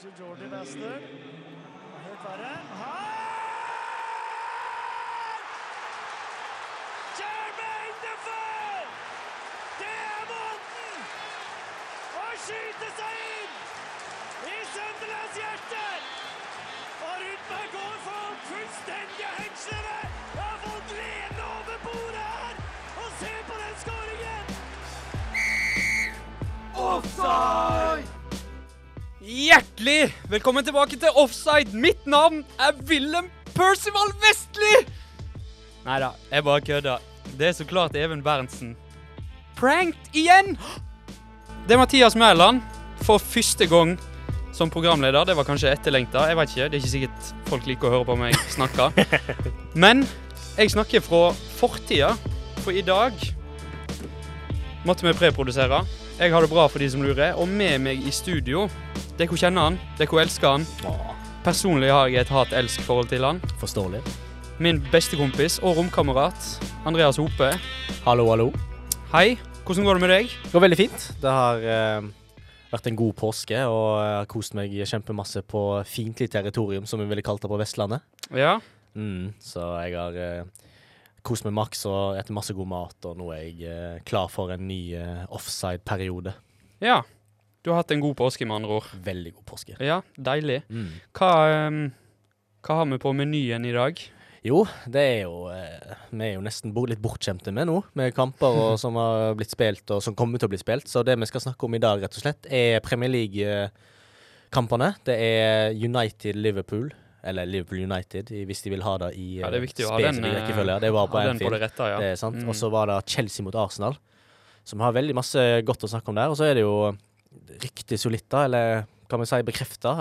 Kanskje Jordi Bastard. Helt verre. Her! Jermaine Defoe! Det er måten å skyte seg inn i Sunderlands hjerte! Og Rudberg går for fullstendige hengslene! Har fått lene over bordet her! Og se på den skåringen! Hjertelig velkommen tilbake til Offside. Mitt navn er Willem Percival Vestli. Nei da, jeg bare kødda. Det er så klart Even Berntsen. Pranked igjen! Det er Mathias Mæland for første gang som programleder. Det var kanskje etterlengta. Jeg vet ikke, Det er ikke sikkert folk liker å høre på meg snakke. Men jeg snakker fra fortida, for i dag måtte vi preprodusere. Jeg har det bra for de som lurer, og med meg i studio Dere kjenner han, dere elsker han. Personlig har jeg et hat-elsk-forhold til han. Forståelig. Min bestekompis og romkamerat Andreas Hope. Hallo, hallo. Hei, hvordan går det med deg? Det går veldig fint. Det har eh, vært en god påske, og jeg har kost meg kjempemasse på fiendtlig territorium, som vi ville kalt det på Vestlandet. Ja, Mm, så jeg har eh, kost meg maks og spist masse god mat, og nå er jeg eh, klar for en ny eh, offside-periode. ja. Du har hatt en god påske, med andre ord. Veldig god påske. Ja, deilig. Mm. Hva, um, hva har vi på menyen i dag? Jo, det er jo eh, Vi er jo nesten litt bortskjemte med nå, med kamper og, som har blitt spilt, og som kommer til å bli spilt. Så det vi skal snakke om i dag, rett og slett, er Premier League-kampene. Det er United-Liverpool. Eller Liverpool United, hvis de vil ha det i Ja, det er eh, viktig å ha den, spesifikk eh, rekkefølge. Det var på Ha den på Anfield. ja. Mm. Og så var det Chelsea mot Arsenal, som har veldig masse godt å snakke om der. Og så er det jo ryktet solitt da, eller kan vi si bekrefta.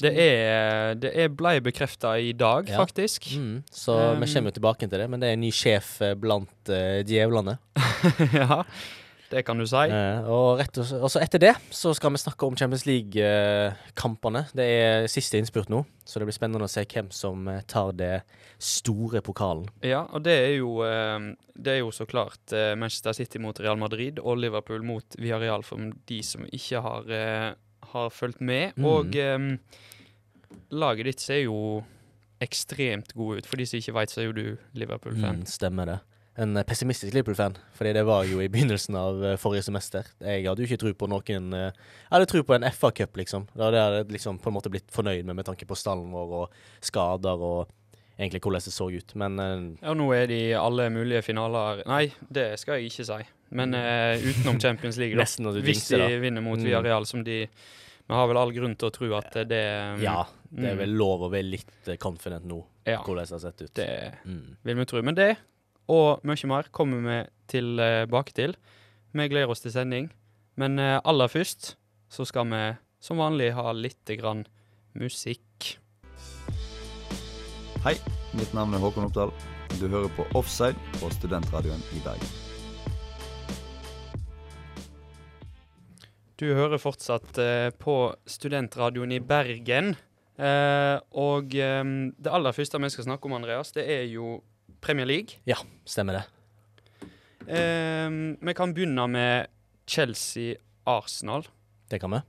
Det er, det er blei bekrefta i dag, Ja. faktisk. mm, Så Um, vi kommer jo tilbake til det, men det er en ny sjef eh, blant uh, djevlene. ja, det kan du si. Eh, og, og, så etter det så skal vi snakke om Champions League-kampene. det er siste innspurt nå, så det blir spennende å se hvem som eh, tar det store pokalen. Ja, og det er jo, eh, det er jo så klart eh, Manchester City mot Real Madrid og Liverpool mot Villarreal for de som ikke har, eh, har fulgt med. Mm. Og um, laget ditt ser jo ekstremt god ut. For de som ikke veit, så er jo du Liverpool-fan. Mm, stemmer det. En pessimistisk Liverpool-fan, fordi det var jo i begynnelsen av eh, forrige semester. Jeg hadde jo ikke tro på noen eh, Jeg hadde tro på en FA-cup, liksom. Det hadde jeg liksom på en måte blitt fornøyd med med tanke på stallen vår og skader og egentlig hvordan det så ut. Men eh, Ja, nå er de i alle mulige finaler Nei, det skal jeg ikke si. Men uh, utenom Champions League, da. nesten når du Hvis de da. vinner mot Mm. Villarreal, som de Vi har vel all grunn til å tro at det Ja, det er vel lov å være litt confident nå, Ja, hvordan det har sett ut. det Mm. vil vi tro. Men det og mye mer kommer vi tilbake til. Vi gleder oss til sending. Men eh, aller først så skal vi som vanlig ha litt grann musikk. Hei, mitt navn er Håkon Oppdal. Du hører på Offside på Studentradioen i Bergen. Du hører fortsatt eh, på Studentradioen i Bergen. Eh, og det aller første vi skal snakke om, Andreas, det er jo Premier League. Ja, Stemmer det. Eh, vi kan begynne med Chelsea-Arsenal. Det kan vi.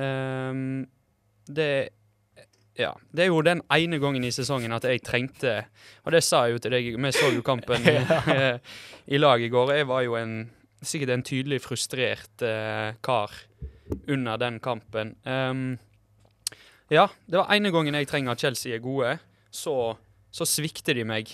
Eh, det ja. Det er jo den ene gangen i sesongen at jeg trengte Og det sa jeg jo til deg, vi så jo kampen ja. i lag i går. Jeg var jo en, sikkert en tydelig frustrert eh, kar under den kampen. Ehm, ja, det var ene gangen jeg trenger at Chelsea er gode, så, så svikter de meg.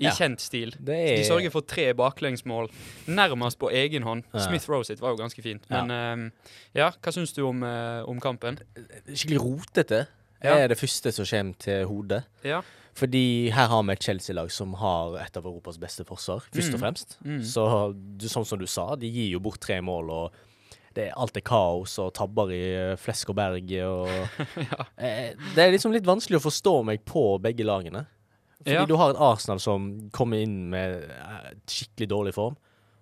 I Ja. kjent stil. Det De er sørger for tre baklengsmål, nærmest på egen hånd. Ja. Smith Rose sitt var jo ganske fint. Ja. Men ehm, ja, hva syns du om, uh, om kampen? skikkelig rotete. Det er det første som kommer til hodet. Ja. Fordi her har vi et Chelsea-lag som har et av Europas beste forsvar, først Mm. og fremst. Mm. Så du, sånn som du sa, de gir jo bort tre mål, og det er alt er kaos og tabber i eh, flesk og berg. Og, ja. eh, det er liksom litt vanskelig å forstå meg på begge lagene. Fordi Ja. du har et Arsenal som kommer inn med eh, skikkelig dårlig form.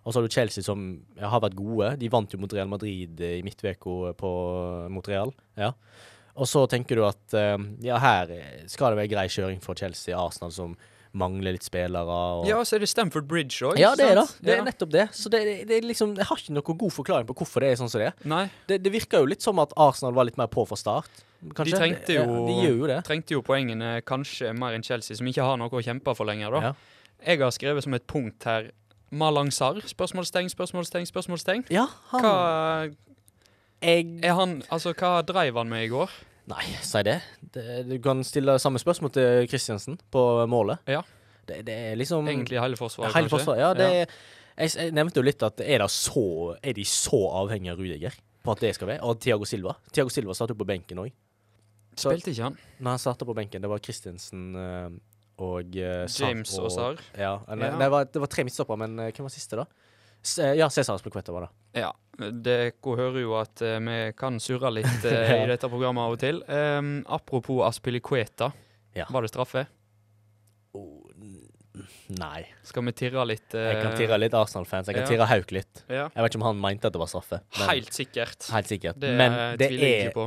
Og så har du Chelsea som har vært gode. De vant jo mot Real Madrid i midtveka mot Real. Ja. Og så tenker du at eh, ja, her skal det være grei kjøring for Chelsea. Arsenal som mangler litt spillere. Og Ja, så er det Stamford Bridge òg. Ja, det er det. Det er nettopp det. Så det, det er liksom, jeg har ikke noen god forklaring på hvorfor det er sånn som det er. Nei, Det, det virker jo litt som at Arsenal var litt mer på fra start. Kanskje? De trengte Ja, jo- De gjør jo trengte jo poengene kanskje mer enn Chelsea, som ikke har noe å kjempe for lenger, da. Ja. Jeg har skrevet som et punkt her Malang Sarr? Spørsmålstegn, spørsmålstegn, spørsmålstegn. Ja, han Hva Jeg er han Altså, hva dreiv han med i går? Nei, si det. det. Du kan stille samme spørsmål til Kristiansen på målet. Ja. Det, det er liksom Egentlig hele forsvaret, Hele kanskje? forsvaret, ja. Det, Jeg, jeg nevnte jo litt at er, det så, er de så avhengige av Rudiger på at det skal være? Og Tiago Silva. Tiago Silva satt jo på benken òg. Spilte ikke han? Når han starta på benken, det var Christensen eh, og uh, James og Sar Ja, eller, Ja. Det, var, det var tre midtstoppere, men eh, hvem var siste, da? S ja, Cæsar Aspelqueta var det. Ja. Dere hører jo at vi kan surre litt Ja. i dette programmet av og til. Um, apropos Aspilicueta. Ja. Var det straffe? Oh, nei. Skal vi tirre litt? uh, Jeg kan tirre litt Arsenal-fans. Jeg kan ja. tirre Hauk litt. Ja. Jeg vet ikke om han mente at det var straffe. men- Helt sikkert. Helt sikkert. Det men det er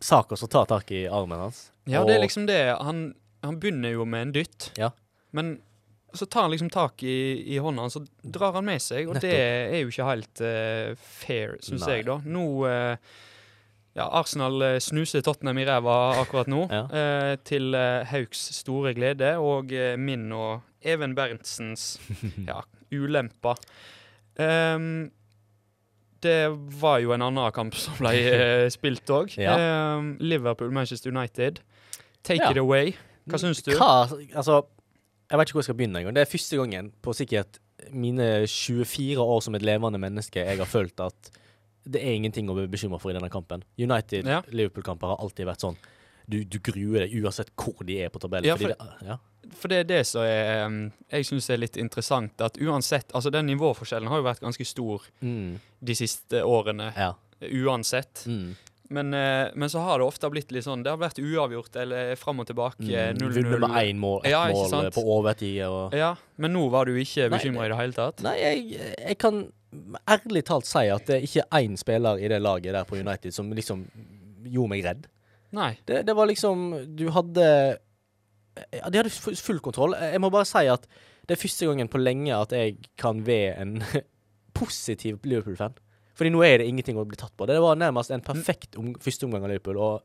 Sako som tar tak i armen hans. Ja, det er liksom det. Han, han begynner jo med en dytt. Ja. Men så tar han liksom tak i, i hånda hans, og drar han med seg. Og Nettopp. det er jo ikke helt uh, fair, syns jeg, da. Nå uh, Ja, Arsenal eh, snuser Tottenham i ræva akkurat nå, Ja. uh, til Hauks store glede, og min og Even Berntsens ja, ulemper. Ehm, det var jo en annen kamp som ble eh, spilt òg. Ja. Liverpool-Manchester United. Take Ja. it away. Hva syns du? Hva, altså, jeg vet ikke hvor jeg skal begynne engang. Det er første gangen på sikkert mine 24 år som et levende menneske jeg har følt at det er ingenting å bli bekymra for i denne kampen. United-Liverpool-kamper har alltid vært sånn. Du, du gruer deg uansett hvor de er på tabellen. Ja, for- det, ja. For det er det som er, um, jeg syns er litt interessant. At uansett Altså, den nivåforskjellen har jo vært ganske stor Mm, de siste årene. ja. Uansett. Mm. Men, eh, men så har det ofte blitt litt sånn Det har vært uavgjort eller fram og tilbake. Mm. 0-0. Vunnet med én mål, ett Ja, mål på overtid. Og Ja, men nå var du ikke bekymra i det hele tatt? Nei, jeg, jeg kan ærlig talt si at det er ikke én spiller i det laget der på United som liksom gjorde meg redd. Nei. Det, det var liksom Du hadde ja, De hadde full kontroll. Jeg må bare si at det er første gangen på lenge at jeg kan være en positiv Liverpool-fan. Fordi nå er det ingenting å bli tatt på. Det var nærmest en perfekt om, første omgang av Liverpool, og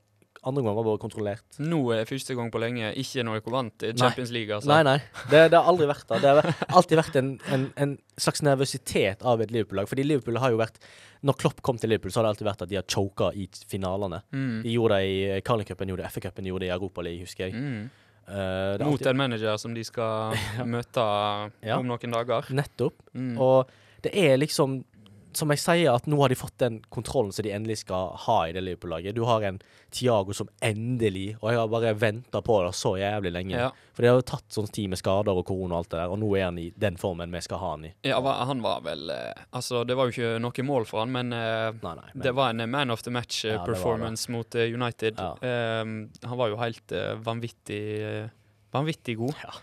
andre gang var bare kontrollert. Nå er første gang på lenge ikke når dere vant i Champions League, altså. Nei, nei. Det, det har aldri vært det. Det har alltid vært en, en, en slags nervøsitet av et Liverpool-lag. Fordi Liverpool har jo vært Når Klopp kom til Liverpool, så har det alltid vært at de har choka i finalene. Mm. De gjorde det i Carling Cupen, gjorde det i FA-cupen, gjorde det i Europa League, husker jeg. Mm. Uh, Mot alltid, en manager som de skal møte Ja. om noen dager. nettopp. Mm. Og det er liksom Som jeg sier, at nå har de fått den kontrollen som de endelig skal ha i det Liverpool-laget. Du har en Tiago som endelig Og jeg har bare venta på det så jævlig lenge. ja. For det har jo tatt sånn tid med skader og korona og alt det der, og nå er han i den formen vi skal ha han i. ja, han var vel eh, Altså, det var jo ikke noe mål for han, men eh, Nei, nei. Men, Det var en eh, man of the Ja, det var match-performance mot eh, United. Ja. Um, han var jo helt uh, vanvittig eh, vanvittig god. Ja.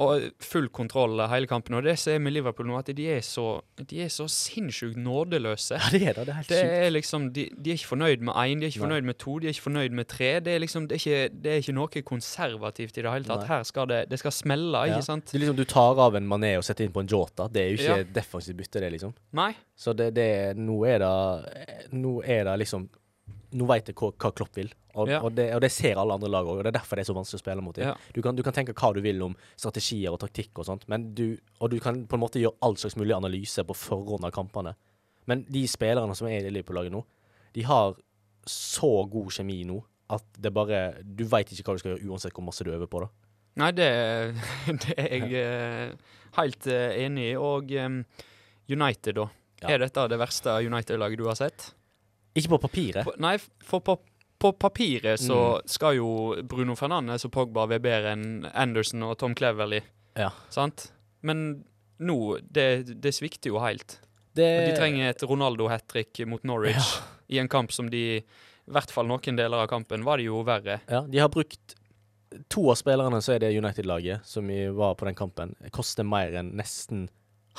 Og full kontroll hele kampen. Og det som er med Liverpool nå, at de er så, de er så sinnssykt nådeløse. ja, det er det. Det er helt Det er liksom, de, de er ikke fornøyd med én, de er ikke Nei. fornøyd med to, de er ikke fornøyd med tre. Det er liksom, det er ikke, det er ikke noe konservativt i det hele tatt. Nei. Her skal det, det skal smelle, Ja. ikke sant? Det er liksom Du tar av en mané og setter inn på en Jota. Det er jo ikke Ja. defensivt bytte, det, liksom. Nei. Så det, det Nå er det Nå er det liksom Nå veit jeg hva, hva Klopp vil, og, Ja. og, det, og det ser alle andre lag òg. Det er derfor det er så vanskelig å spille mot dem. Ja. Du, kan, du kan tenke hva du vil om strategier og taktikk og sånt, men du, og du kan på en måte gjøre all slags mulig analyse på forhånd av kampene. Men de spillerne som er i Liverpool-laget nå, de har så god kjemi nå at det bare Du veit ikke hva du skal gjøre uansett hvor masse du øver på det. Nei, det, det er jeg eh, helt eh, enig i. Og um, United, da. Ja. Er dette det verste United-laget du har sett? Ikke på papiret. På, nei, for på, på papiret så Mm. skal jo Bruno Fernandes og Pogba være bedre enn Anderson og Tom Cleverley, Ja. sant? Men nå, det, det svikter jo helt. Det, de trenger et Ronaldo-hat trick mot Norwich i en kamp som de I hvert fall noen deler av kampen var det jo verre. Ja, de har brukt To av spillerne så er det United-laget som var på den kampen, koster mer enn nesten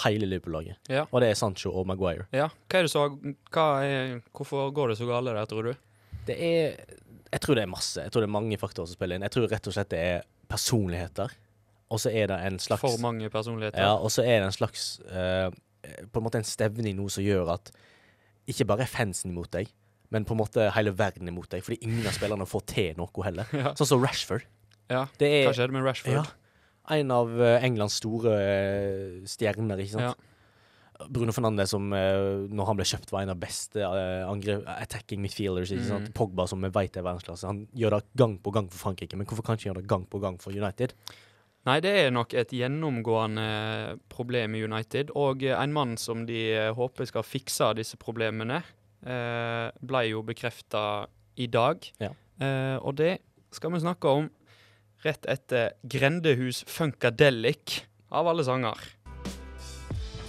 hele Liverpool-laget. Ja. Og det er Sancho og Maguire. Ja, hva er det så hva er, Hvorfor går det så galt der, tror du? Det er Jeg tror det er masse. Jeg tror det er mange faktorer som spiller inn. Jeg tror rett og slett det er personligheter. og så er det en slags For mange personligheter. Ja, og så er det en slags uh, På en måte en stevning nå som gjør at ikke bare er fansen imot deg, men på en måte hele verden imot deg. Fordi ingen av spillerne får til noe heller. Ja. Sånn som Rashford. Ja, er Hva skjedde med Rashford? ja, en av eh, Englands store eh, stjerner, ikke sant. Bruno Fernandes, som eh, når han ble kjøpt, var en av beste angrep, attacking midfielders. ikke sant? Mm. Pogba, som vi vet er verdensklasse. Han gjør det gang på gang for Frankrike, men hvorfor kan han ikke gjøre det gang på gang for United? Nei, det er nok et gjennomgående problem i United. Og en mann som de håper skal fikse disse problemene, ble jo bekrefta i dag. Ja. Og det skal vi snakke om rett etter Grendehus Funkadelic, av alle sanger.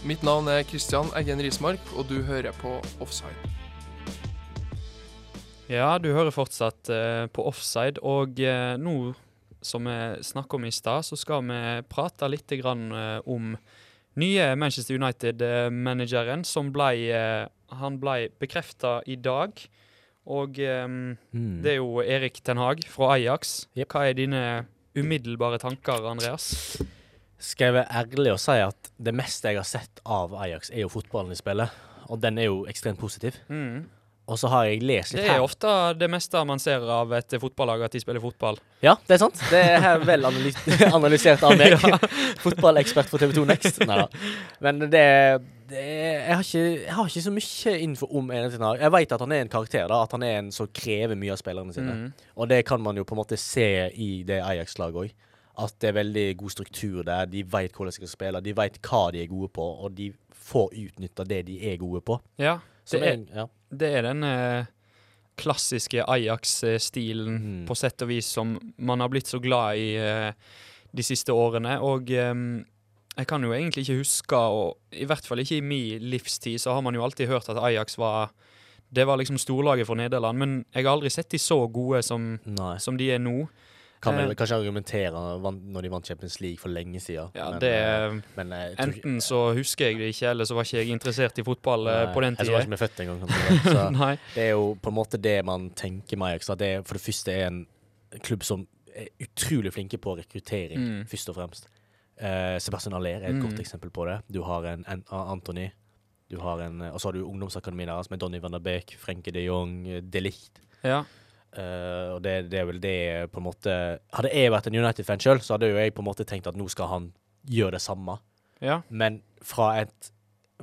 Mitt navn er Kristian Eggen Rismark, og du hører på Offside. Ja, du hører fortsatt eh, på offside, og eh, nå som vi snakka om i stad, så skal vi prate litt grann, eh, om nye Manchester United-manageren som ble eh, Han ble bekrefta i dag. Og um, Mm. det er jo Erik Ten Hag fra Ajax. Yep. Hva er dine umiddelbare tanker, Andreas? Skal jeg være ærlig og si at det meste jeg har sett av Ajax, er jo fotballen de spiller. Og den er jo ekstremt positiv. Mm. Og så har jeg lest litt Det er her. ofte det meste man ser av et fotballag, at de spiller fotball. Ja, det er sant. Det er her vel analys analysert av meg. Fotballekspert for TV2 Next. Neida. Men det, det jeg, har ikke, jeg har ikke så mye info om Ten Jeg vet at han er en karakter, da. At han er en som krever mye av spillerne sine. Mm. Og det kan man jo på en måte se i det Ajax-laget òg. At det er veldig god struktur der. De vet hvordan de skal spille, de vet hva de er gode på, og de får utnytta det de er gode på. Ja, det er, ja. det er den eh, klassiske Ajax-stilen Mm. på sett og vis som man har blitt så glad i eh, de siste årene. Og eh, jeg kan jo egentlig ikke huske, og i hvert fall ikke i min livstid, så har man jo alltid hørt at Ajax var det var liksom storlaget for Nederland, men jeg har aldri sett de så gode som, som de er nå. Kan Eh. vel kanskje argumentere når de vant Champions League for lenge siden. Ja, men, det, eh, men eh, jeg enten så husker jeg det ikke, eller så var ikke jeg interessert i fotball Nei, på den Jeg var ikke vi er født engang. Så det er jo på en måte det man tenker med Ajax. Det for det første er en klubb som er utrolig flinke på rekruttering, Mm. først og fremst. Uh, Sebastian Aller er et Mm. godt eksempel på det. Du har en, en Anthony. Du har en, og så har du ungdomsakademiet deres med Donny van der Beek, Frenke de Jong, De Ligt. Ja. Eh, og det, det er vel det på en måte Hadde jeg vært en United-fan sjøl, så hadde jo jeg på en måte tenkt at nå skal han gjøre det samme. ja. Men fra et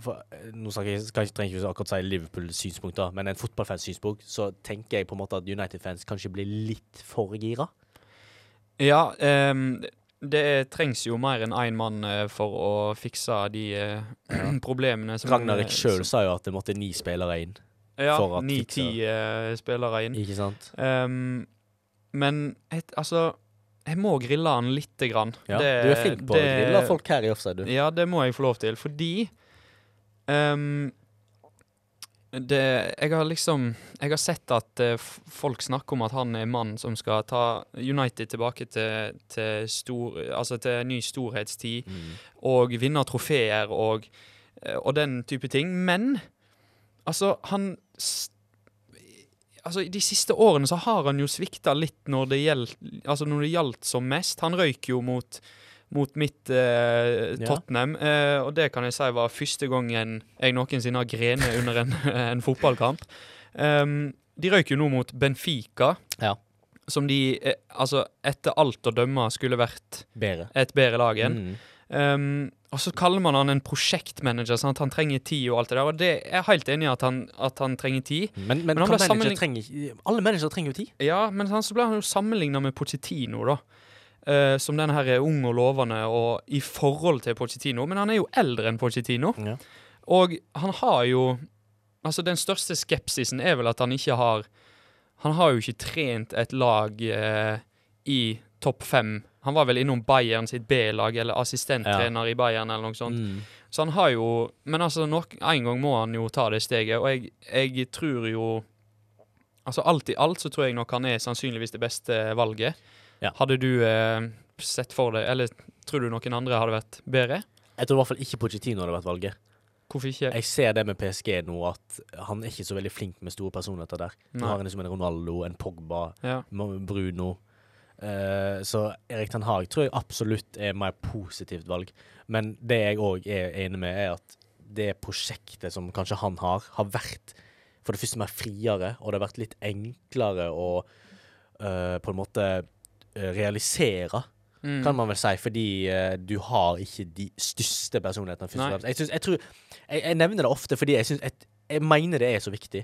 fra, Nå skal jeg, skal jeg trenger jeg ikke akkurat si Liverpool-synspunkt, da, men en fotballfans synspunkt, så tenker jeg på en måte at United-fans kanskje blir litt for gira. Ja, um, det trengs jo mer enn én mann eh, for å fikse de uh, problemene som Ragnarik eh, sjøl sa jo at det måtte ni spillere inn, Ja, ni-ti fikse- eh, spillere inn. ikke sant? Um, men et, altså Jeg må grille han lite grann. Ja, Det- du er flink på å grille folk her i offside, du. Ja, det må jeg få lov til, fordi um, det, jeg har liksom Jeg har sett at uh, folk snakker om at han er mann som skal ta United tilbake til, til, stor, altså til ny storhetstid Mm. og vinne trofeer og, eh, og den type ting. Men altså, han Altså, de siste årene så har han jo svikta litt når det gjaldt altså når det gjaldt som mest. Han røyk jo mot, mot mitt eh, Ja. Tottenham, eh, og det kan jeg si var første gangen jeg noensinne har grenet under en, en fotballkamp. Um, de røyk jo nå mot Benfica, Ja. som de eh, altså etter alt å dømme skulle vært Bedre. et bedre lag enn. Mm. Um, og så kaller man han en prosjektmanager, at han trenger tid og alt det der. Og det er jeg helt enig i at han, at han trenger tid. Men, men, Men manager sammenlign- trenger Alle managere trenger jo tid. Ja, men han, så ble han jo sammenligna med Pochettino, da. Uh, som den her er ung og lovende og i forhold til Pochettino. Men han er jo eldre enn Pochettino. Ja. Og han har jo Altså, den største skepsisen er vel at han ikke har Han har jo ikke trent et lag uh, i topp fem. Han var vel innom Bayern sitt B-lag, eller assistenttrener i Bayern, eller noe sånt. Mm. Så han har jo Men altså, nok, en gang må han jo ta det steget, og jeg, jeg tror jo Altså, alt i alt så tror jeg nok han er sannsynligvis det beste valget. Ja. Hadde du eh, sett for deg Eller tror du noen andre hadde vært bedre? Jeg tror i hvert fall ikke Pochettino hadde vært valget. Hvorfor ikke? Jeg ser det med PSG nå, at han er ikke så veldig flink med store personligheter der. Nå har en som en Ronaldo, en Pogba, Ja. Bruno. Eh, så Erik Ten Hag tror jeg absolutt er mer positivt valg. Men det jeg òg er enig med, er at det prosjektet som kanskje han har, har vært for det første mer friere, og det har vært litt enklere å uh, på en måte eh, realisere, Mm. kan man vel si, fordi uh, du har ikke de største personlighetene. Jeg, synes, jeg, tror, jeg, jeg nevner det ofte fordi jeg, synes, jeg, jeg mener det er så viktig.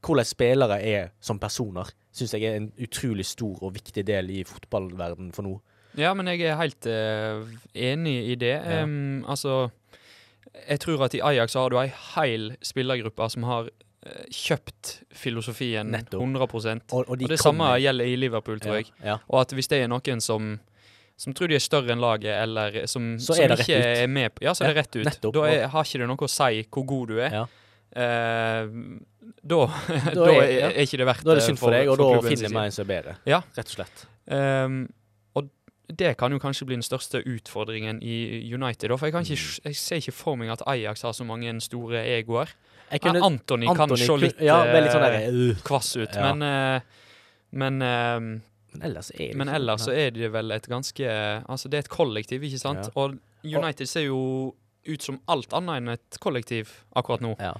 Hvordan spillere er som personer, syns jeg er en utrolig stor og viktig del i fotballverdenen for nå. Ja, men jeg er helt uh, enig i det. Ja. Um, altså Jeg tror at i Ajax har du ei hel spillergruppe som har uh, kjøpt filosofien Netto. 100 Og, og, de Og det kommer- samme gjelder i Liverpool, tror jeg. Ja, ja. Og at hvis det er noen som som tror de er større enn laget, eller som, som er ikke er med på Ja, så er det rett ut. nettopp. Da er, har ikke det noe å si hvor god du er. Ja. Eh, da, da, Da er, ja. er ikke det verdt Da er det synd for deg, og da finner sin vi en som er bedre. Ja. Rett og slett. Um, og det kan jo kanskje bli den største utfordringen i United. For jeg, kan ikke, Mm. jeg ser ikke for meg at Ajax har så mange store egoer. Jeg Ja, Anthony, kan se litt Ja, litt sånn der, uh, kvass ut, Ja. men uh, men, uh, Men ellers er det men ellers så er det vel et ganske Altså, det er et kollektiv, ikke sant? Ja. Og United ser jo ut som alt annet enn et kollektiv akkurat nå. Ja.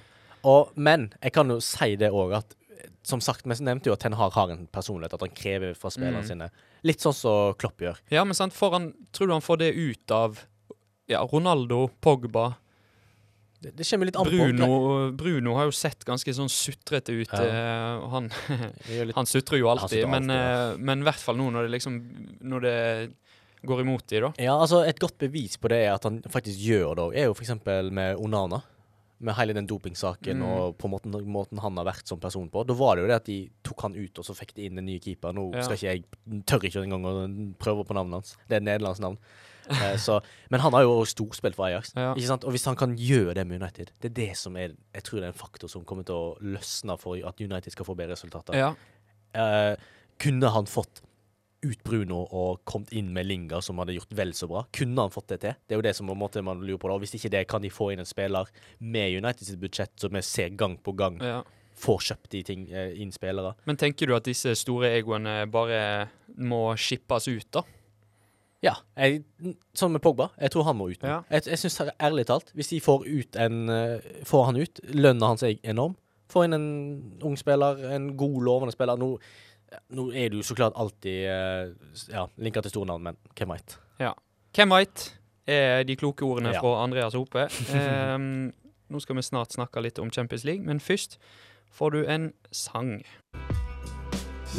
Og, men jeg kan jo si det òg, at eh, som sagt, vi nevnte jo at Ten Hag har en personlighet, at han krever fra spillerne Mm. sine. Litt sånn som Klopp gjør. Ja, men sant, han, tror du han får det ut av ja, Ronaldo, Pogba Det, det kommer litt an. Bruno, Bruno har jo sett ganske sånn sutrete ut. Ja. eh, han, han sutrer jo alltid, sutrer men, alltid, eh, men i hvert fall nå når det liksom Når det går imot de, da. ja, altså Et godt bevis på det er at han faktisk gjør det òg, er jo f.eks. med Onana. Med hele den dopingsaken Mm. og på måten, måten han har vært som person på. Da var det jo det at de tok han ut, og så fikk de inn en ny keeper. Nå Ja. skal ikke jeg tør ikke engang å prøve på navnet hans. Det er nederlandsk navn. Eh, så, men han har jo storspilt for Ajax. Ja. Ikke sant? Og hvis han kan gjøre det med United, det er det som er Jeg tror det er en faktor som kommer til å løsne for at United skal få bedre resultater. Ja. Eh, kunne han fått ut Bruno og kommet inn med Linga, som hadde gjort vel så bra? Kunne han fått det til? Det er jo det som måte man lurer på. da. Hvis ikke det, kan de få inn en spiller med United sitt budsjett, som vi ser gang på gang ja. får kjøpt de ting eh, inn spillere? Men tenker du at disse store egoene bare må skippes ut, da? Ja. Jeg, sånn med Pogba. Jeg tror han må ut nå. Ja. Jeg, jeg synes ærlig talt, hvis de får ut en eh, Får han ut, lønna hans er enorm. Få inn en ung spiller, en god, lovende spiller. Nå, nå er du så klart alltid eh, ja, linka til stornavn, men hvem veit? Hvem veit? Er de kloke ordene Ja. fra Andreas Hope. um, nå skal vi snart snakke litt om Champions League, men først får du en sang.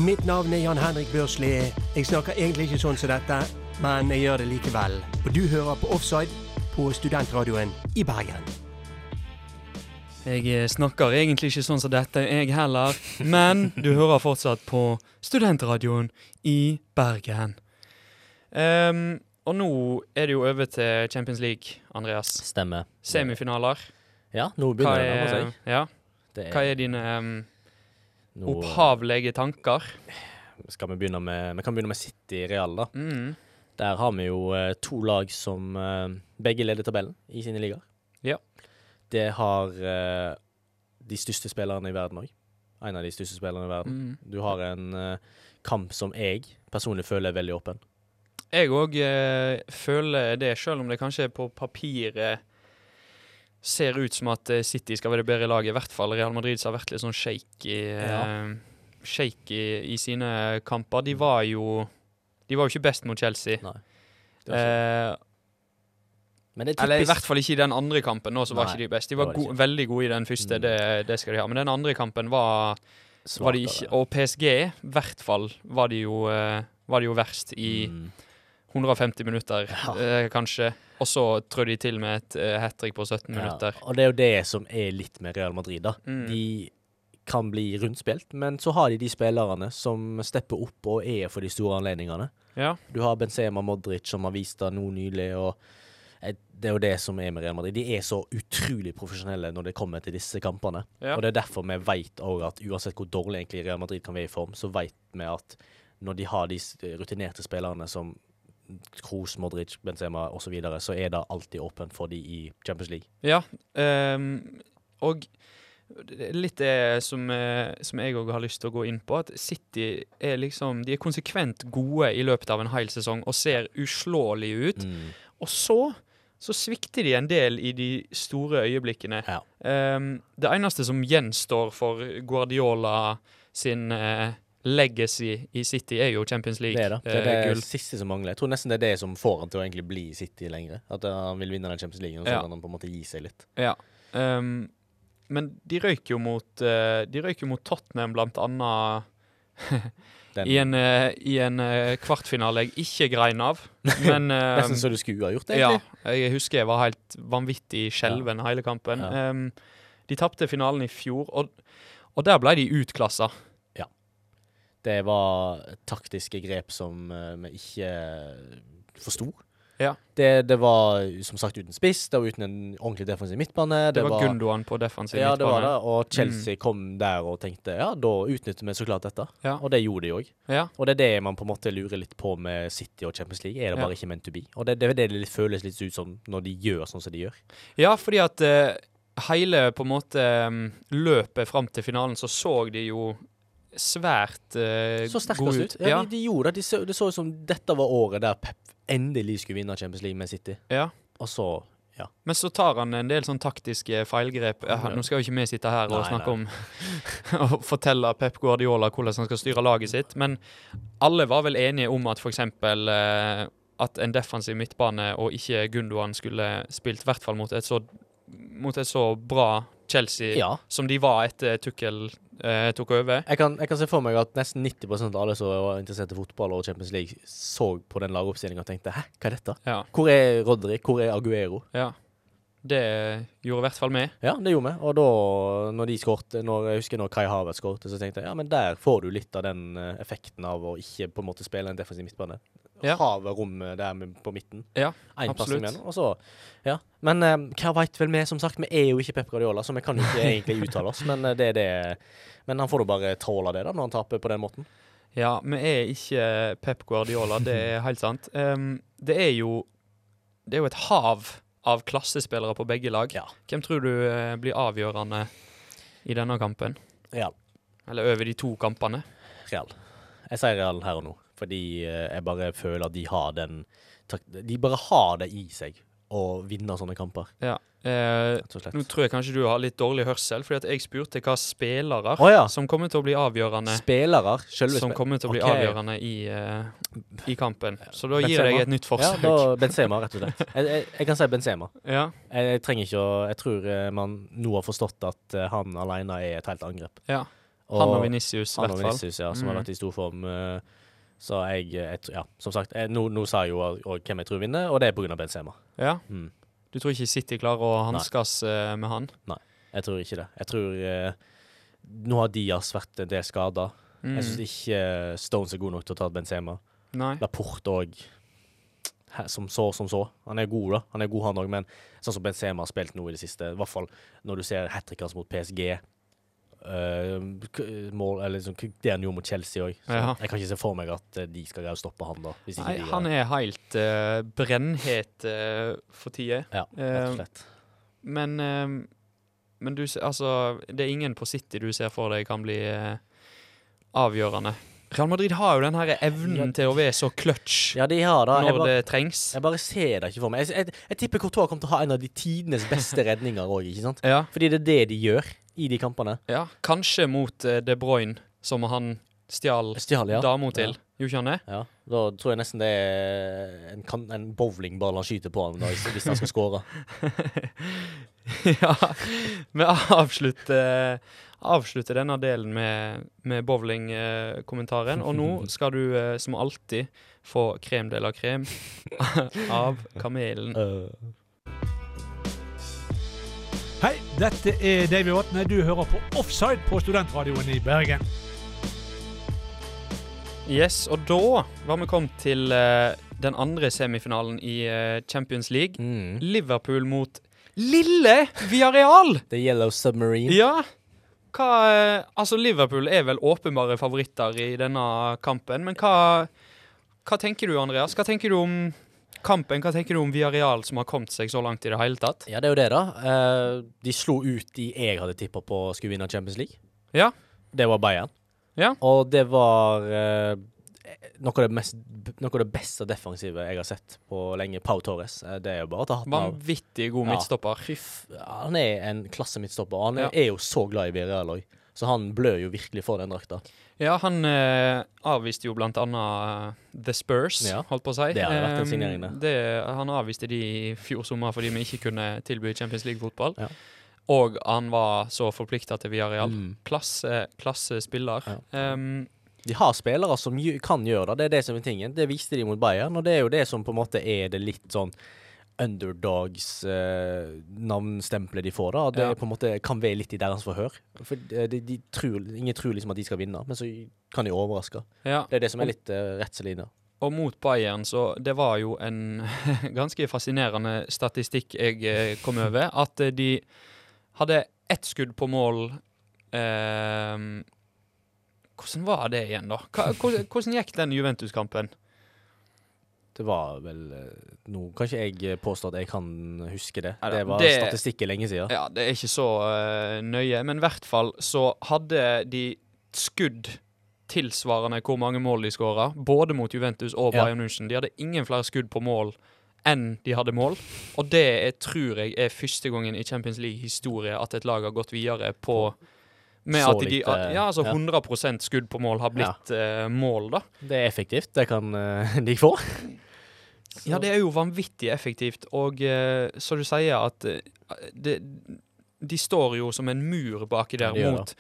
Mitt navn er Jan Henrik Børsli. Jeg snakker egentlig ikke sånn som dette, men jeg gjør det likevel. Og du hører på Offside på studentradioen i Bergen. Jeg eh, snakker egentlig ikke sånn som dette, jeg heller, men du hører fortsatt på Studentradioen i Bergen. Um, og nå er det jo over til Champions League, Andreas. Stemmer. Semifinaler. Ja, nå begynner det å nærme er, seg. ja, Det hva er dine um, nå, opphavlige tanker? skal vi begynne med Vi kan begynne med City Real, da. Mm. Der har vi jo eh, to lag som eh, begge leder tabellen i sine ligaer. Ja. Det har uh, de største spillerne i verden òg. En av de største spillerne i verden. Mm. Du har en uh, kamp som jeg personlig føler er veldig åpen. Jeg òg uh, føler det, selv om det kanskje på papiret ser ut som at eh, City skal være det bedre laget. I hvert fall Real Madrid har vært litt sånn shaky, ja. shaky i sine kamper. De var jo De var jo ikke best mot Chelsea. Nei. Eh, eller i hvert fall ikke i den andre kampen. Nå så var Nei, ikke de best. De var var go veldig gode i den første, Mm. det, det skal de ha. Men den andre kampen var, var de ikke. Og PSG, i hvert fall, var de jo, eh, var de jo verst i Mm. 150 minutter, Ja. eh, kanskje. Og så trødde de til med et uh, hat trick på 17 minutter. Og det er jo det som er litt med Real Madrid, da. Mm. De kan bli rundspilt, men så har de de spillerne som stepper opp og er for de store anledningene. Ja. Du har Benzema Modric, som har vist det nå nylig, og eh, det er jo det som er med Real Madrid. De er så utrolig profesjonelle når det kommer til disse kampene. Ja. Og det er derfor vi vet òg at uansett hvor dårlig egentlig Real Madrid kan være i form, så vet vi at når de har de rutinerte spillerne som Kroos, Modric, Benzema osv., så, videre, så er det alltid åpent for de i Champions League. ja um, og litt det som, eh, som jeg òg har lyst til å gå inn på. At City er liksom De er konsekvent gode i løpet av en hel sesong og ser uslåelige ut. Mm. Og så så svikter de en del i de store øyeblikkene. Ja. Um, det eneste som gjenstår for Guardiola sin uh, legacy i City, er jo Champions Det er det. Det er det uh, siste som mangler. Jeg tror nesten det er det som får han til å egentlig bli i City lenger. At uh, han vil vinne den Champions League, og så Ja. kan han på en måte gi seg litt. Ja. Um, men de røyk jo mot uh, De røyk jo mot Tottenham, blant annet. Den, I en, eh, i en eh, kvartfinale jeg ikke grein av. Men eh, nesten så du skulle ha gjort det, Ja, egentlig. jeg husker jeg var helt vanvittig skjelven hele kampen. Ja. Um, de tapte finalen i fjor, og, og der ble de utklassa. Det var taktiske grep som vi ikke forsto. Ja. Det, det var som sagt uten spiss, det var uten en ordentlig defensiv midtbane. Det, var Gundogan på defensiv Ja, det var midtbane. det. Og Chelsea kom der og tenkte ja, da utnytter vi så klart dette. Ja. Og det gjorde de òg. Ja. Og det er det man på en måte lurer litt på med City og Champions League. Er det Ja. bare ikke meant to be? Og det, det er det det føles litt ut som når de gjør sånn som de gjør. ja, fordi at uh, hele på en måte um, løpet fram til finalen, så så de jo svært uh, Så gode ut. ut. Ja, Ja, De, de gjorde det. De så, det så ut som dette var året der Pep endelig skulle vinne Champions League med City. ja. Og så ja. Men så tar han en del sånn taktiske feilgrep. Ja, nå skal jo ikke vi sitte her og Nei, snakke om Og fortelle Pep Guardiola hvordan han skal styre laget sitt, men alle var vel enige om at f.eks. Uh, at en defensiv midtbane og ikke Gundogan skulle spilt, i hvert fall mot et så, mot et så bra Chelsea ja. som de var etter Tukkel eh, tok over. Jeg kan, jeg kan se for meg at nesten 90% av alle som var interessert i fotball og Champions League, så på den lagoppstillinga og tenkte hæ, hva er dette? Ja, Hvor er Rodri? Hvor er Aguero? ja. Det gjorde i hvert fall vi. Ja, det gjorde vi. Og da, når de skårte Jeg husker når Kai Havertz skårte, så tenkte jeg ja, men der får du litt av den eh, effekten av å ikke på en måte spille en defensiv midtbane. Ja. Havet rommet der på midten. Ja, En absolutt. imellom. Og så, ja. Men eh, hva veit vel vi, som sagt. Vi er jo ikke Pep Guardiola, så vi kan jo ikke egentlig uttale oss. Men eh, det det Men han får da bare tåle det, da, når han taper på den måten. Ja, vi er ikke Pep Guardiola, det er helt sant. Um, det er jo Det er jo et hav av klassespillere på begge lag. Ja. Hvem tror du eh, blir avgjørende i denne kampen? Real. Eller over de to kampene? Real. Jeg sier Real her og nå, fordi eh, jeg bare føler at de har den De bare har det i seg å vinne sånne kamper, Ja. Eh, og nå tror jeg kanskje du har litt dårlig hørsel, fordi at jeg spurte hva spillere oh, ja. som kommer til å bli avgjørende Spillere. Selve som kommer til å bli okay. avgjørende i, uh, i kampen. Så da gir jeg et nytt forsøk. Ja, da Benzema, rett og slett. Jeg, jeg, jeg kan si Benzema. Ja, Jeg, jeg trenger ikke å Jeg tror eh, man nå har forstått at han alene er et helt angrep. ja. Han og Vinicius, i Han og hvert fall. Vinicius, ja, som har Mm. vært i stor form. eh, Så jeg, jeg Ja, som sagt, jeg, nå, nå sa jeg jo og, og hvem jeg tror vinner, og det er pga. Benzema. Ja. Mm. Du tror ikke City klarer å hanskes eh, med han? Nei, Jeg tror ikke det. Jeg tror eh, Nå har Diaz vært en del skada. Mm. Jeg syns ikke eh, Stones er god nok til å ta Benzema. Nei. Laporte òg som så som så. Han er god, da. Han er god, han òg, men sånn som Benzema har spilt nå i det siste, i hvert fall når du ser hat tricket hans mot PSG k- mål, eller liksom, Det han gjorde mot Chelsea òg. Ja. Jeg kan ikke se for meg at eh, de skal greie å stoppe han, da. Nei, de han er helt uh, brennhet uh, for tida. Ja, rett og slett. Men, men du, altså, det er ingen på City du ser for deg kan bli avgjørende. Real Madrid har jo den her evnen Ja. til å være så clutch Ja, de har da. Når bare, det trengs. jeg bare ser det ikke for meg. Jeg, jeg, jeg tipper Courtois kommer til å ha en av de tidenes beste redninger òg. Ja, Fordi det er det de gjør i de kampene. ja. Kanskje mot uh, De Bruyne, som han stjal Stjal, ja. dama til. Gjorde ikke han det? Ja, Da tror jeg nesten det er en, en bowlingball han skyter på han da, hvis han skal score. ja. Vi avslutter, avslutter denne delen med, med bowlingkommentaren. Og nå skal du eh, som alltid få krem de la krem av kamelen. Dette er Davy Vatne. Du hører på Offside på Studentradioen i Bergen. Yes, og da var vi kommet til uh, den andre semifinalen i uh, Champions League. Mm. Liverpool mot lille Viareal! The Yellow Submarine. Ja. Hva uh, Altså, Liverpool er vel åpenbare favoritter i denne kampen, men hva Hva tenker du, Andreas? Hva tenker du om Kampen, hva tenker du om Villarreal som har kommet seg så langt i det hele tatt? Ja, det er jo det, da. Eh, de slo ut de jeg hadde tippa på skulle vinne Champions League. Ja. Det var Bayern. Ja. Og det var eh, noe, av det mest, noe av det beste defensive jeg har sett på lenge. Pau Torres. Eh, det er jo bare å ta hatten av. Vanvittig god midtstopper. Ja, han er en klasse midtstopper. Han er, Ja. er jo så glad i Villarreal òg. Så han blør jo virkelig for den drakta. Ja, han eh, avviste jo blant annet eh, The Spurs, Ja. holdt på å si. Det hadde vært en signering, det. det. Han avviste de i fjor sommer fordi vi ikke kunne tilby Champions League-fotball. Ja. Og han var så forplikta til Villarreal. Mm. Klasse, klassespiller. Ja. Um, De har spillere som kan gjøre det. Det er det som er tingen. Det viste de mot Bayern, og det er jo det som på en måte er det litt sånn underdogs-navnstempelet de får, da. Det Ja. på en måte kan være litt i deres forhør. For de, de, de tror, ingen tror liksom at de skal vinne, men så kan de overraske. ja. Det er det som er litt uh, redselen Og mot Bayern, så det var jo en ganske fascinerende statistikk jeg eh, kom over. At eh, de hadde ett skudd på mål ehm, Hvordan var det igjen, da? Hvordan gikk den Juventus-kampen? Det var vel eh, Nå kan ikke jeg eh, påstå at jeg kan huske det. Det var det- statistikk lenge siden. Ja, det er ikke så uh, nøye, men i hvert fall så hadde de skudd tilsvarende hvor mange mål de skåra, både mot Juventus og Bayern München. De hadde ingen flere skudd på mål enn de hadde mål, og det er, tror jeg er første gangen i Champions League-historie at et lag har gått videre på med Så at de, litt, eh, ja, altså 100% skudd på mål har blitt ja. mål, da. Det er effektivt. Det kan eh, de få. Ja, det er jo vanvittig effektivt, og eh, så du sier at eh, det, de står jo som en mur baki Ja, der de mot,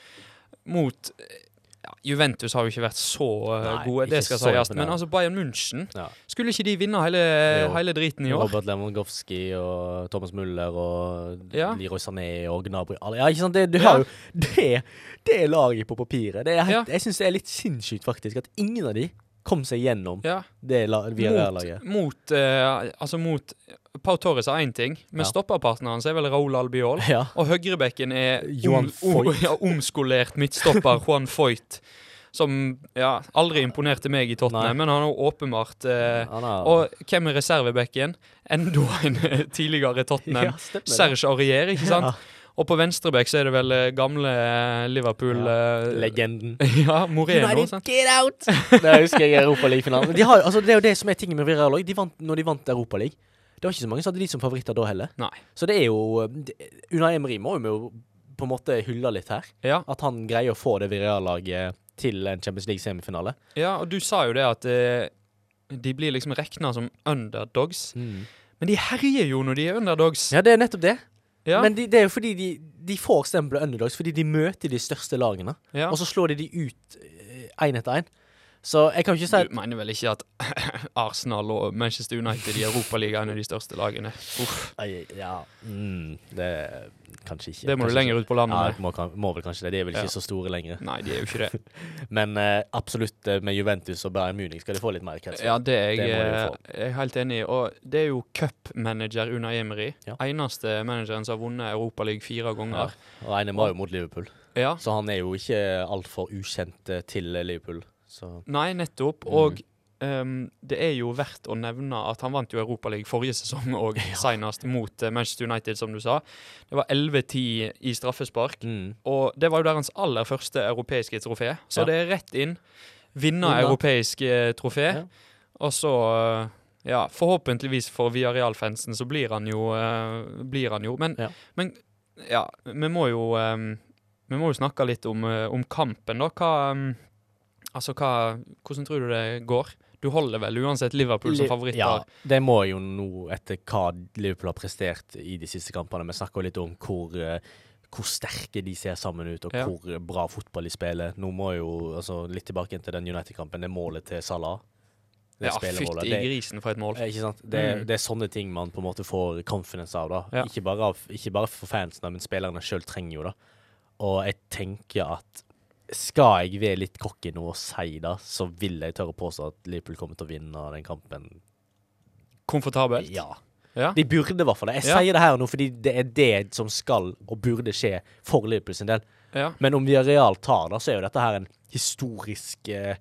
mot eh, ja, Juventus har jo ikke vært så eh, Nei, gode, det skal sies. Men altså Bayern München Ja. Skulle ikke de vinne hele, hele driten i år? Robert Lewandowski og Thomas Muller og Ja. Leroy Sané og Gnabry Ja, ikke sant? Det, du har jo det, det er laget på papiret. Det er helt. Jeg syns det er litt sinnssykt, faktisk, at ingen av de kom seg gjennom det via mot, Villarreal-laget. mot uh, Altså mot Pau Torres er én ting, men Ja. stopperpartneren hans er vel Raúl Albiol. Ja. Og høyrebekken er Johan om, om, Foyt. ja, omskolert midtstopper Juan Foyt. Som ja, aldri imponerte meg i Tottenham, Nei. men han har jo åpenbart eh, Han har Og hvem er reservebekken? Enda en eh, tidligere Tottenham. Ja. Serge Aurier, ikke sant? Ja. Og på venstrebekk så er det vel eh, gamle eh, Liverpool eh, Legenden. Ja, Moreno. United, sant? get out! Det husker jeg i Europaligafinalen. De har, altså, det er jo det som er tingen med Villarreal òg. De vant når de vant Europaliga. Det var ikke så mange som hadde de som favoritter da heller. Nei. Så det er jo Unai Emery må jo på en måte hylle litt her. Ja, At han greier å få det Villarreal-laget til en Champions League-semifinale. ja, og du sa jo det at eh, de blir liksom regna som underdogs. Men de herjer jo når de er underdogs. Ja, det er nettopp det. Ja, Men de, det er jo fordi de, de får stempelet underdogs fordi de møter de største lagene, ja. og så slår de de ut én etter én. Så jeg kan ikke si at Du mener vel ikke at Arsenal og Manchester United i Europaligaen er de største lagene? Uff, Ja, mm, det Kanskje ikke. det må du lenger ut på landet Ja, med. må, kan, må vel kanskje det. De er vel ikke Ja. så store lenger. Nei, de er jo ikke det. Men uh, absolutt eh, med Juventus og Bayern Munich skal de få litt mer krets. Ja, det er jeg, Det må jeg er helt enig i. Og det er jo cupmanager Unai Emery. Ja. Eneste manageren som har vunnet Europaligaen fire ganger. Og ene var jo mot Liverpool, Ja. så han er jo ikke altfor ukjent eh, til Liverpool. Så Nei, nettopp. Mm. Og um, det er jo verdt å nevne at han vant jo Europaligaen forrige sesong, og senest mot eh, Manchester United, som du sa. Det var 11-10 i straffespark. mm. Og det var jo deres aller første europeiske trofé. Så Ja. det er rett inn. Vinne europeisk eh, trofé. Ja. Og så eh, Ja, forhåpentligvis for Villarreal-fansen så blir han jo Uh, Blir han jo. Men Ja. men ja, vi må jo um, Vi må jo snakke litt om, eh, om kampen, da. Hva mm, Altså, hva Hvordan tror du det går? Du holder vel uansett Liverpool som favoritter? Ja, det må jo nå etter hva Liverpool har prestert i de siste kampene. Vi snakker jo litt om hvor, eh, hvor sterke de ser sammen ut, og Ja. hvor bra fotball de spiller. Nå må jo, altså Litt tilbake til den United-kampen. Det målet til Salah. Det Ja, spillemålet, fytti det- grisen for et mål. Eh, Ikke sant? Det, Mm. det er sånne ting man på en måte får confidence av. da Ja. ikke, bare av ikke bare for fansene, men spillerne sjøl trenger jo det. Og jeg tenker at skal jeg være litt cocky nå og si det, så vil jeg tørre å påstå at Liverpool kommer til å vinne den kampen. Komfortabelt? Ja. Ja. De burde i hvert fall det. Jeg Ja. sier det her nå fordi det er det som skal og burde skje for Liverpool sin del. ja. Men om Villarreal tar det, så er jo dette her en historisk uh,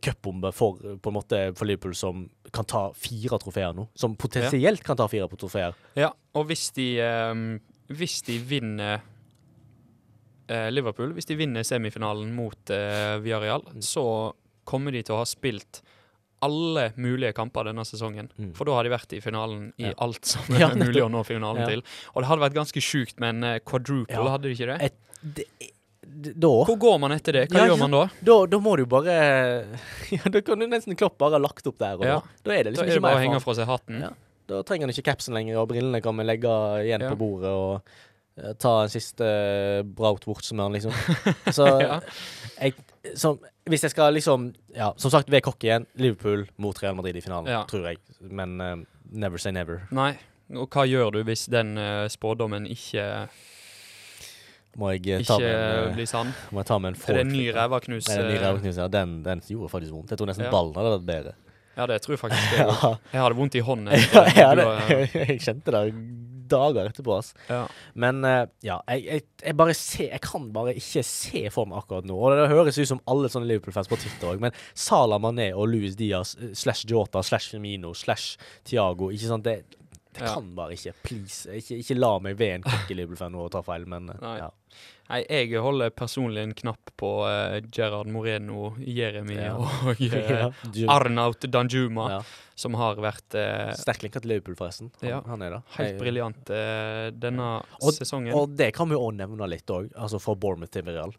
cupbombe for, på en måte, for Liverpool som kan ta fire trofeer nå. Som potensielt kan ta fire på trofeer. Ja, og hvis de um, Hvis de vinner Liverpool, hvis de vinner semifinalen mot uh, Villarreal, Mm. så kommer de til å ha spilt alle mulige kamper denne sesongen. Mm. For da har de vært i finalen i Ja. alt som Ja, er mulig å nå finalen Ja. til. Og det hadde vært ganske sjukt med en eh, quadruple, Ja. hadde de ikke det? Et, det, da Hvor går man etter det? Hva Ja, gjør man da? Da, da må du bare Ja, da kan du nesten Klopp bare ha lagt opp der. Og Ja. da, da er det Da liksom er det bare å henge fra seg hatten. Ja. Da trenger han ikke capsen lenger, og brillene kan vi legge igjen Ja. på bordet og eh, ta en siste uh, braut han liksom. Så Ja. jeg som, Hvis jeg skal liksom Ja, som sagt, ved kokk igjen. Liverpool mot Real Madrid i finalen, Ja. tror jeg. Men uh, never say never. Nei. Og hva gjør du hvis den uh, spådommen ikke, Må jeg eh, ta ikke med en, eh, blir sann? må jeg ta med en Er det en ny rævaknus? Er eh, ja. Den, den gjorde faktisk vondt. Jeg tror nesten Ja. ballen hadde vært bedre. Ja, det tror jeg faktisk det. Ja, Jeg hadde vondt i hånden. etter ja du det, jeg kjente det dager etterpå. ass. ja. Men uh, ja, jeg, jeg, jeg bare ser Jeg kan bare ikke se for meg akkurat nå. Og det høres ut som alle sånne Liverpool-fans på Twitter òg, men Salah Mané og Louis Diaz eh, slash Jota slash Firmino slash Thiago Ikke sant, det, det kan bare ikke. Please. Ikke, ikke la meg ved en cocky Liverpool-fan og ta feil, men uh, ja. Nei, jeg holder personlig en knapp på uh, Gerard Moreno, Jeremy Ja. og uh, Arnaut Danjuma, ja. som har vært uh, Sterkt linka til Liverpool, forresten. Han, Ja. han er da. helt Jeg- briljant uh, denne Og- sesongen. Og det kan vi òg nevne litt òg, altså fra Bournemouth til Real.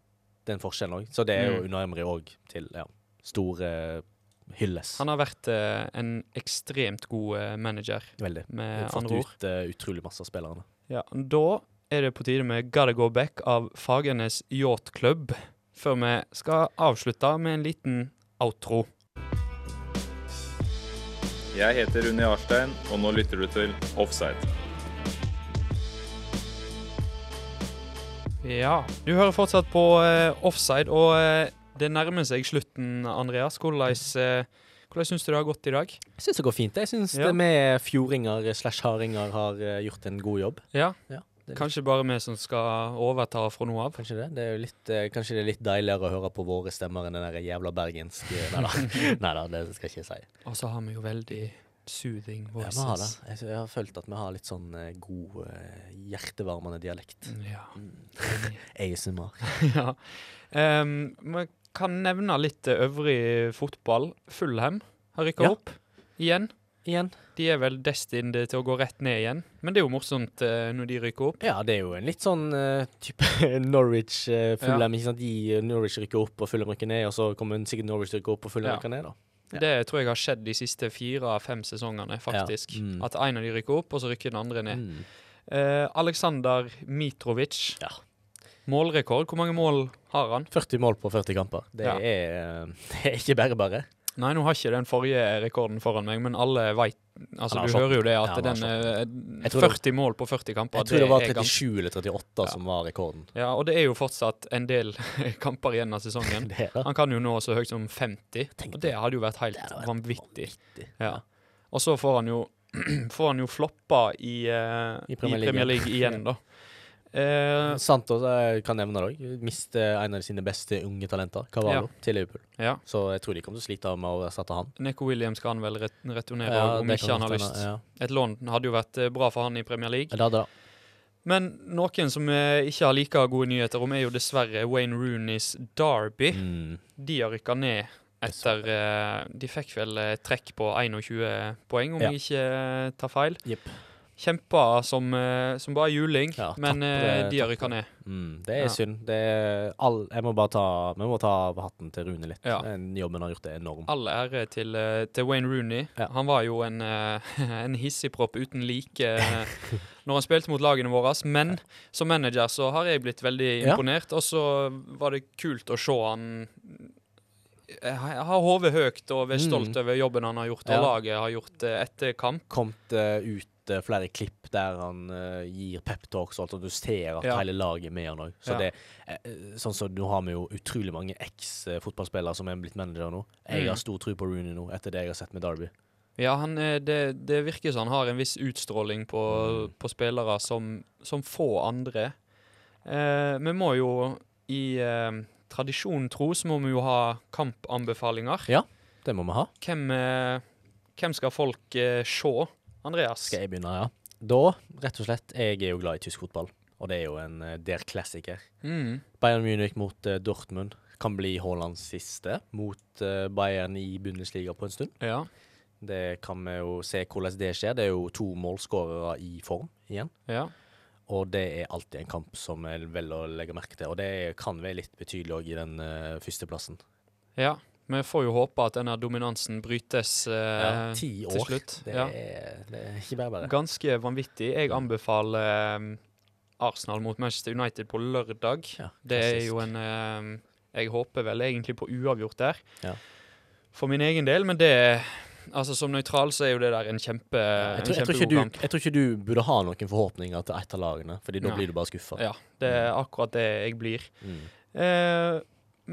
Det er en forskjell òg. Så det er jo Mm. under Emry òg til ja, stor eh, hylles. Han har vært eh, en ekstremt god eh, manager, Veldig. med Fått andre ord. ut eh, utrolig masse av spillerne. Ja, da er det på tide med Gotta Go Back av Fagernes Yacht Club, før vi skal avslutte med en liten outro. Jeg heter Rune Jarstein, og nå lytter du til Offside. Ja, du hører fortsatt på uh, Offside, og uh, det nærmer seg slutten, Andreas. Hvordan, uh, hvordan syns du det har gått i dag? Jeg syns det går fint. Jeg syns Ja. det med fjordinger slash hardinger har gjort en god jobb. Ja, Ja, Kanskje bare vi som skal overta fra nå av. Kanskje det. det er litt, eh, kanskje det er litt deiligere å høre på våre stemmer enn den der jævla bergenske Nei da, Nei da, det skal jeg ikke si. Og så har vi jo veldig soothing Ja, vi har det. Jeg, jeg har følt at vi har litt sånn eh, god, eh, hjertevarmende dialekt. Ja. ASMR. ja. Um, vi kan nevne litt eh, øvrig fotball. Fulham har rykka Ja. opp igjen. Igjen. De er vel destined til å gå rett ned igjen, men det er jo morsomt uh, når de rykker opp. Ja, det er jo en litt sånn uh, type Norwich uh, Fulham. Ikke sant? De, eh, Norwich rykker opp, og Fulham rykker ned, og så kommer sikkert Norwich rykker opp, og Fulham Ja. rykker ned, da. Ja. Det tror jeg har skjedd de siste fire-fem sesongene, faktisk. Mm. At en av de rykker opp, og så rykker den andre ned. Mm. Eh, Aleksandr Mitrovic. Ja. Målrekord. Hvor mange mål har han? 40 mål på 40 kamper. Det, Ja. er, eh, det er ikke bare bare. Nei, nå har ikke den forrige rekorden foran meg, men alle veit Altså, du hører jo det at den er eh, det- 40 mål på 40 kamper, Jeg tror det var er 37 eller 38 Ja. som var rekorden. Ja, og det er jo fortsatt en del kamper igjen av sesongen. Er. Han kan jo nå så høyt som 50, Tenk og det hadde jo vært helt vanvittig. Ja. Og så får han jo får han jo floppa i, eh, I Premier. League igjen, da. Eh, Santos jeg kan nevne det òg. Miste en av sine beste unge talenter, Cavallo, til Liverpool. ja. Så jeg tror de kommer til å slite med å erstatte han. Neko Williams kan vel ret returnere Ja, om ikke han har lyst. Ja. Et lån hadde jo vært eh, bra for han i Premier League. Det hadde det. Men noen som eh, ikke har like gode nyheter om, er jo dessverre Wayne Rooneys Derby. Mm. De har rykka ned etter eh, De fikk vel trekk på 21 poeng, om Ja. jeg ikke tar feil. Jepp. Kjempa som, eh, som bare juling, Ja, men eh, tapre- de har rykka ned. Mm. Det er Ja. synd. Det er all, jeg må bare ta, vi må ta av hatten til Rune litt. Ja. Jobben har gjort det enorm. All ære til, eh, til Wayne Rooney. Ja. Han var jo en, eh, en hissigpropp uten like eh, når han spilte mot lagene våre. Men som manager så har jeg blitt veldig imponert. Og så var det kult å se han jeg har hodet høyt og være Mm. stolt over jobben han har gjort, og Ja. laget har gjort eh, etter kamp. Kommet uh, ut eh, flere klipp der han uh, gir peptalks og alt, og du ser at Ja. hele laget er med han òg. Så Ja. det eh, Sånn som nå har vi jo utrolig mange eks-fotballspillere som er blitt manager nå. Jeg Mm. har stor tro på Rooney nå, etter det jeg har sett med Derby. Ja, han, er- det, det virker som han har en viss utstråling på, Mm. på spillere som, som få andre. Eh, vi må jo i, eh, tradisjonen tro så må vi jo ha kampanbefalinger. Ja. Det må vi ha. Hvem, eh, hvem skal folk eh, se? Andreas? Skal jeg begynne, ja? Da, rett og slett, jeg er jo glad i tysk fotball. Og det er jo en uh, der klassiker. Mm. Bayern Munich mot uh, Dortmund kan bli Haalands siste mot uh, Bayern i Bundesliga på en stund. Ja. Det kan vi jo se hvordan det skjer. Det er jo to målskårere i form igjen. ja. Og det er alltid en kamp som er vel å legge merke til. Og det kan være litt betydelig òg i den uh, førsteplassen. Ja. Vi får jo håpe at denne dominansen brytes eh, Ja, ti år. til slutt. Det, Ja. er, det er ikke bare bare. Ganske vanvittig. Jeg anbefaler eh, Arsenal mot Manchester United på lørdag. Ja, Det er jo en eh, Jeg håper vel egentlig på uavgjort der. Ja. For min egen del, men det Altså Som nøytral så er jo det der en kjempe jeg, en tror, jeg, tror du, jeg tror ikke du burde ha noen forhåpninger til ett av lagene, Fordi da Nei. blir du bare skuffa. Ja, det er akkurat det jeg blir. Mm. Eh,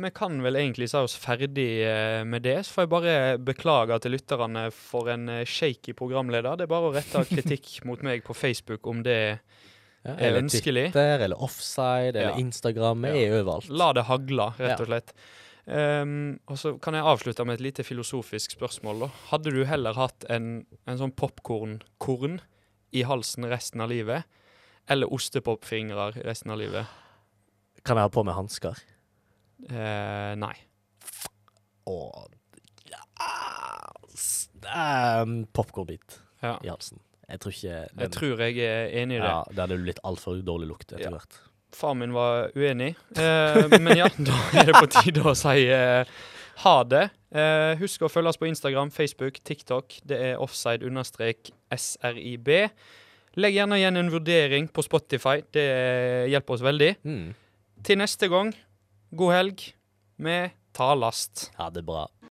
vi kan vel egentlig si oss ferdig eh, med det. Så får jeg bare beklage til lytterne for en eh, shaky programleder. Det er bare å rette kritikk mot meg på Facebook om det Ja, er eller ønskelig. Twitter, eller offside, eller Ja. Instagram. Vi Ja. er overalt. La det hagle, rett og slett. Um, og så kan jeg avslutte med et lite filosofisk spørsmål. da. Hadde du heller hatt en, en sånn popkornkorn i halsen resten av livet, eller ostepopfingrer resten av livet? Kan jeg ha på meg hansker? Eh, nei. Og yes. um, Popkornbit Ja. i halsen. Jeg tror ikke den, Jeg tror jeg er enig i det. ja, Det hadde blitt altfor dårlig lukt etter Ja. hvert. Far min var uenig. uh, men ja, da er det på tide å si uh, ha det. Uh, husk å følge oss på Instagram, Facebook, TikTok. Det er offside-srib. Legg gjerne igjen en vurdering på Spotify. Det hjelper oss veldig. Mm. Til neste gang, god helg. Vi tar last. Ha det bra.